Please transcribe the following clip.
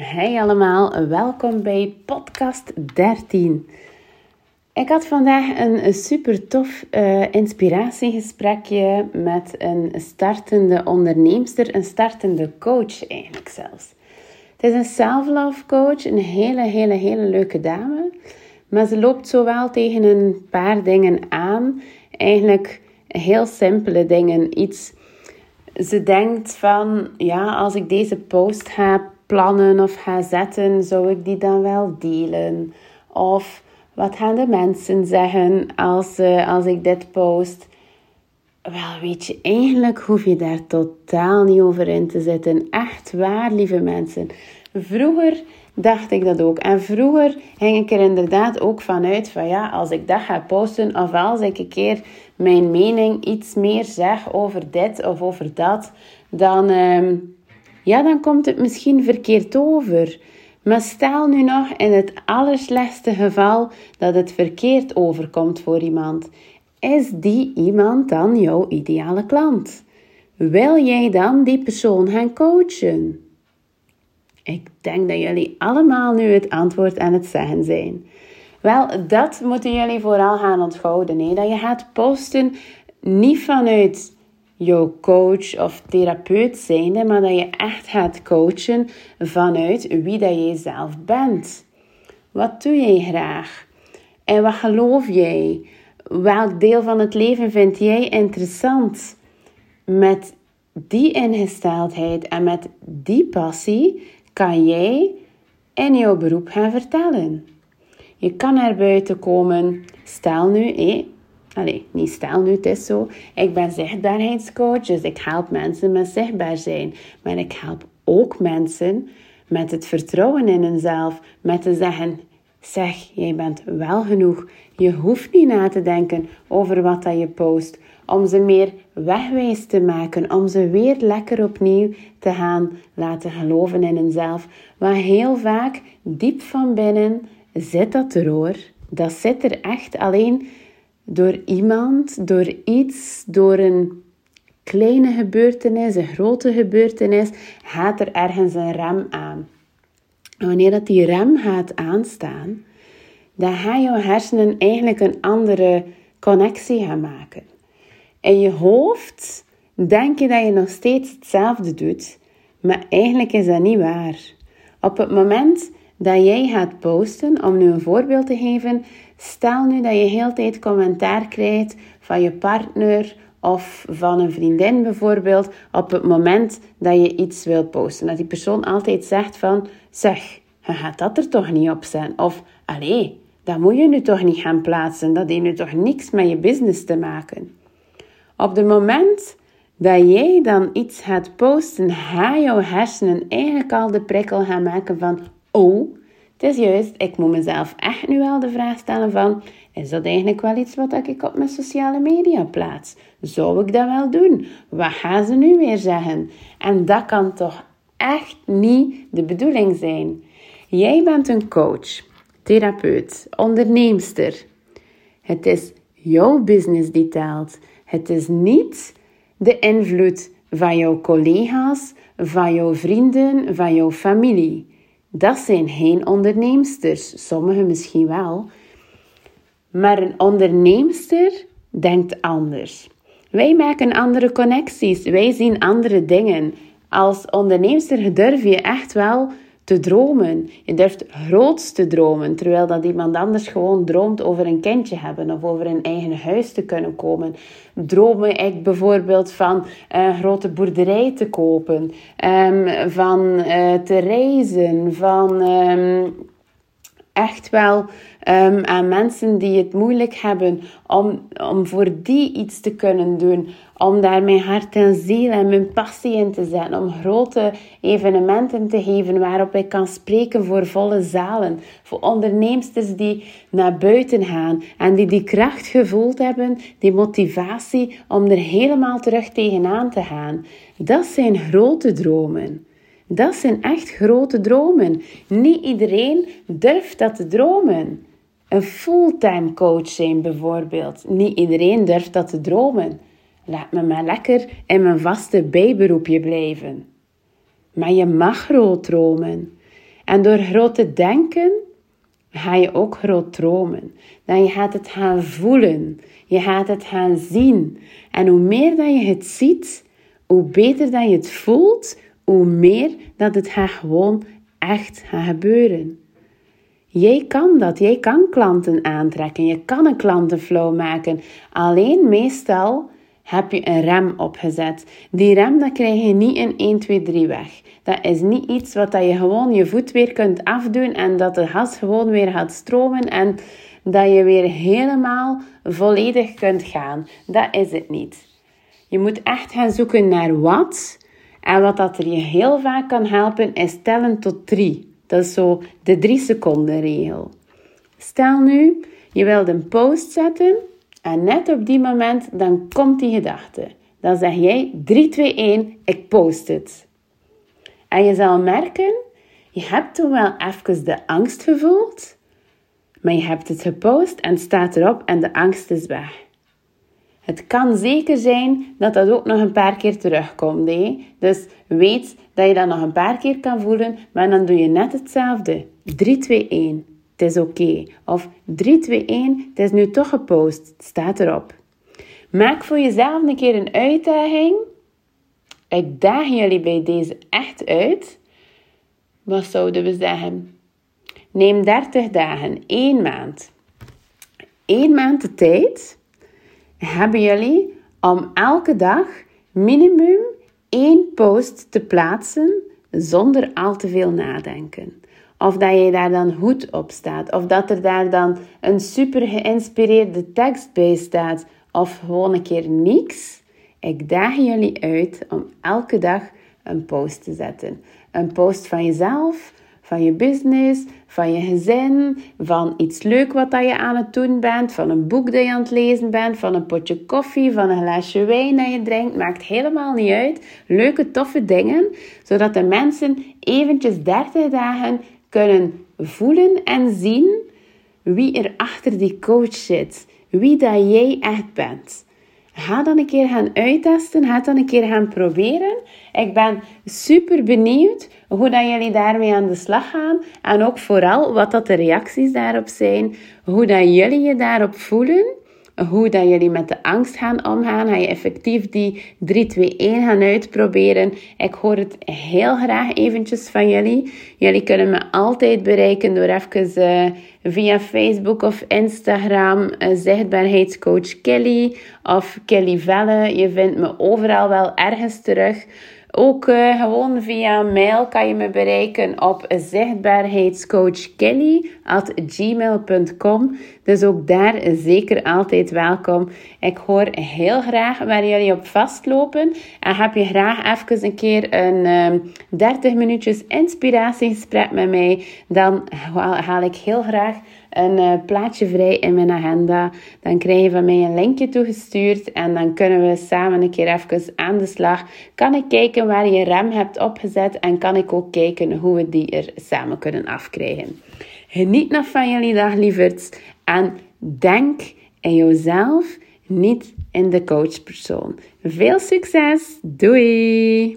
Hey allemaal, welkom bij podcast 13. Ik had vandaag een, super tof uh, inspiratiegesprekje met een startende onderneemster, een startende coach eigenlijk zelfs. Het is een self-love coach, een hele, hele, hele leuke dame. Maar ze loopt zowel tegen een paar dingen aan, eigenlijk heel simpele dingen. Iets, ze denkt van, ja, als ik deze post heb plannen of ga zetten, zou ik die dan wel delen? Of wat gaan de mensen zeggen als, uh, als ik dit post? Wel, weet je, eigenlijk hoef je daar totaal niet over in te zitten. Echt waar, lieve mensen. Vroeger dacht ik dat ook. En vroeger ging ik er inderdaad ook vanuit van ja, als ik dat ga posten of als ik een keer mijn mening iets meer zeg over dit of over dat, dan, uh, ja, dan komt het misschien verkeerd over. Maar stel nu nog in het allerslechtste geval dat het verkeerd overkomt voor iemand. Is die iemand dan jouw ideale klant? Wil jij dan die persoon gaan coachen? Ik denk dat jullie allemaal nu het antwoord aan het zeggen zijn. Wel, dat moeten jullie vooral gaan onthouden. Hè? Dat je gaat posten niet vanuit jouw coach of therapeut zijnde, maar dat je echt gaat coachen vanuit wie dat jij zelf bent. Wat doe jij graag? En wat geloof jij? Welk deel van het leven vind jij interessant? Met die ingesteldheid en met die passie kan jij in jouw beroep gaan vertellen. Je kan naar buiten komen. Stel nu, hé, Allee, niet stel nu, het is zo. Ik ben zichtbaarheidscoach, dus ik help mensen met zichtbaar zijn. Maar ik help ook mensen met het vertrouwen in hunzelf. Met te zeggen, zeg, jij bent wel genoeg. Je hoeft niet na te denken over wat dat je post. Om ze meer wegwijs te maken. Om ze weer lekker opnieuw te gaan laten geloven in hunzelf. Want heel vaak, diep van binnen, zit dat er hoor. Dat zit er echt alleen door iemand, door iets, door een kleine gebeurtenis, een grote gebeurtenis, gaat er ergens een rem aan. En wanneer dat die rem gaat aanstaan, dan gaan jouw hersenen eigenlijk een andere connectie gaan maken. In je hoofd denk je dat je nog steeds hetzelfde doet, maar eigenlijk is dat niet waar. Op het moment dat jij gaat posten, om nu een voorbeeld te geven, Stel nu dat je heel tijd commentaar krijgt van je partner of van een vriendin bijvoorbeeld op het moment dat je iets wilt posten. Dat die persoon altijd zegt van, zeg, je gaat dat er toch niet op zijn. Of, allee, dat moet je nu toch niet gaan plaatsen. Dat heeft nu toch niks met je business te maken. Op het moment dat jij dan iets gaat posten, ga jouw hersenen eigenlijk al de prikkel gaan maken van, oh, het is juist, ik moet mezelf echt nu wel de vraag stellen van, is dat eigenlijk wel iets wat ik op mijn sociale media plaats? Zou ik dat wel doen? Wat gaan ze nu weer zeggen? En dat kan toch echt niet de bedoeling zijn. Jij bent een coach, therapeut, onderneemster. Het is jouw business die telt. Het is niet de invloed van jouw collega's, van jouw vrienden, van jouw familie. Dat zijn geen onderneemsters, sommigen misschien wel. Maar een onderneemster denkt anders. Wij maken andere connecties, wij zien andere dingen. Als onderneemster durf je echt wel te dromen. Je durft groots te dromen, terwijl dat iemand anders gewoon droomt over een kindje hebben of over een eigen huis te kunnen komen. Dromen ik bijvoorbeeld van een grote boerderij te kopen, um, van uh, te reizen, van um, echt wel um, aan mensen die het moeilijk hebben, om, om voor die iets te kunnen doen. Om daar mijn hart en ziel en mijn passie in te zetten. Om grote evenementen te geven waarop ik kan spreken voor volle zalen. Voor onderneemsters die naar buiten gaan en die die kracht gevoeld hebben, die motivatie om er helemaal terug tegenaan te gaan. Dat zijn grote dromen. Dat zijn echt grote dromen. Niet iedereen durft dat te dromen. Een fulltime coach zijn bijvoorbeeld. Niet iedereen durft dat te dromen. Laat me maar lekker in mijn vaste bijberoepje blijven. Maar je mag groot dromen. En door groot te denken, ga je ook groot dromen. Dan je gaat het gaan voelen. Je gaat het gaan zien. En hoe meer dat je het ziet, hoe beter dat je het voelt, hoe meer dat het gaat gewoon echt gaan gebeuren. Jij kan dat. Jij kan klanten aantrekken. Je kan een klantenflow maken. Alleen meestal heb je een rem opgezet. Die rem dat krijg je niet in 1, 2, 3 weg. Dat is niet iets wat dat je gewoon je voet weer kunt afdoen en dat de gas gewoon weer gaat stromen en dat je weer helemaal volledig kunt gaan. Dat is het niet. Je moet echt gaan zoeken naar wat. En wat dat er je heel vaak kan helpen is tellen tot 3. Dat is zo de 3 seconden regel. Stel nu, je wilt een post zetten en net op die moment dan komt die gedachte. Dan zeg jij 3, 2, 1, ik post het. En je zal merken, je hebt toen wel even de angst gevoeld, maar je hebt het gepost en staat erop en de angst is weg. Het kan zeker zijn dat dat ook nog een paar keer terugkomt. Hè? Dus weet dat je dat nog een paar keer kan voelen, maar dan doe je net hetzelfde. 3, 2, 1. Het is oké. Of 3, 2, 1. Het is nu toch gepost. Het staat erop. Maak voor jezelf een keer een uitdaging. Ik daag jullie bij deze echt uit. Wat zouden we zeggen? Neem 30 dagen, 1 maand. 1 maand de tijd hebben jullie om elke dag minimum één post te plaatsen zonder al te veel nadenken. Of dat je daar dan goed op staat. Of dat er daar dan een super geïnspireerde tekst bij staat. Of gewoon een keer niks. Ik daag jullie uit om elke dag een post te zetten. Een post van jezelf, van je business, van je gezin, van iets leuk wat dat je aan het doen bent, van een boek dat je aan het lezen bent, van een potje koffie, van een glaasje wijn dat je drinkt, maakt helemaal niet uit. Leuke, toffe dingen, zodat de mensen eventjes 30 dagen kunnen voelen en zien wie er achter die coach zit, wie dat jij echt bent. Ga dan een keer gaan uittesten. Ga dan een keer gaan proberen. Ik ben super benieuwd hoe dat jullie daarmee aan de slag gaan. En ook vooral wat dat de reacties daarop zijn. Hoe dat jullie je daarop voelen hoe dat jullie met de angst gaan omgaan. Ga je effectief die 3, 2, 1 gaan uitproberen. Ik hoor het heel graag eventjes van jullie. Jullie kunnen me altijd bereiken door even uh, via Facebook of Instagram uh, zichtbaarheidscoach Kelly of Kelly Velle. Je vindt me overal wel ergens terug. Ook uh, gewoon via mail kan je me bereiken op zichtbaarheidscoachkelly.gmail.com Dus ook daar zeker altijd welkom. Ik hoor heel graag waar jullie op vastlopen. En heb je graag even een keer een um, 30 minuutjes inspiratiegesprek met mij, dan haal ik heel graag een uh, plaatje vrij in mijn agenda. Dan krijg je van mij een linkje toegestuurd en dan kunnen we samen een keer even aan de slag. Kan ik kijken waar je rem hebt opgezet en kan ik ook kijken hoe we die er samen kunnen afkrijgen. Geniet nog van jullie dag, lieverds. En denk in jezelf, niet in de coachpersoon. Veel succes! Doei!